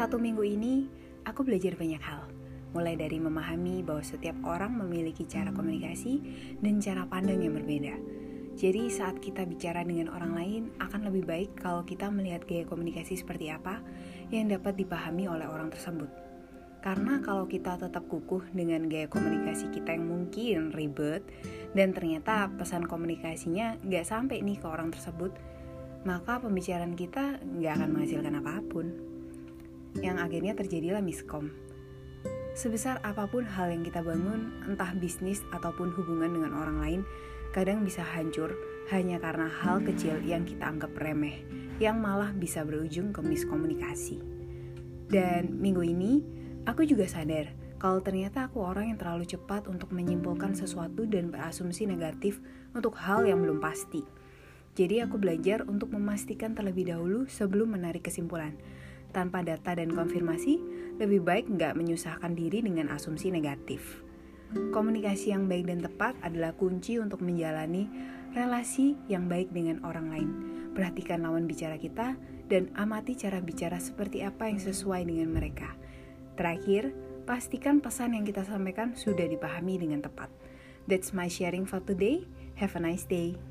Satu minggu ini, aku belajar banyak hal. Mulai dari memahami bahwa setiap orang memiliki cara komunikasi dan cara pandang yang berbeda. Jadi saat kita bicara dengan orang lain, akan lebih baik kalau kita melihat gaya komunikasi seperti apa yang dapat dipahami oleh orang tersebut. Karena kalau kita tetap kukuh dengan gaya komunikasi kita yang mungkin ribet, dan ternyata pesan komunikasinya nggak sampai nih ke orang tersebut, maka pembicaraan kita nggak akan menghasilkan apa pun yang akhirnya terjadilah miskom. Sebesar apa pun hal yang kita bangun, entah bisnis ataupun hubungan dengan orang lain, kadang bisa hancur hanya karena hal kecil yang kita anggap remeh, yang malah bisa berujung ke miskomunikasi. Dan minggu ini, aku juga sadar kalau ternyata aku orang yang terlalu cepat untuk menyimpulkan sesuatu dan berasumsi negatif untuk hal yang belum pasti. Jadi aku belajar untuk memastikan terlebih dahulu sebelum menarik kesimpulan tanpa data dan konfirmasi, lebih baik nggak menyusahkan diri dengan asumsi negatif. Komunikasi yang baik dan tepat adalah kunci untuk menjalani relasi yang baik dengan orang lain. Perhatikan lawan bicara kita dan amati cara bicara seperti apa yang sesuai dengan mereka. Terakhir, pastikan pesan yang kita sampaikan sudah dipahami dengan tepat. That's my sharing for today. Have a nice day.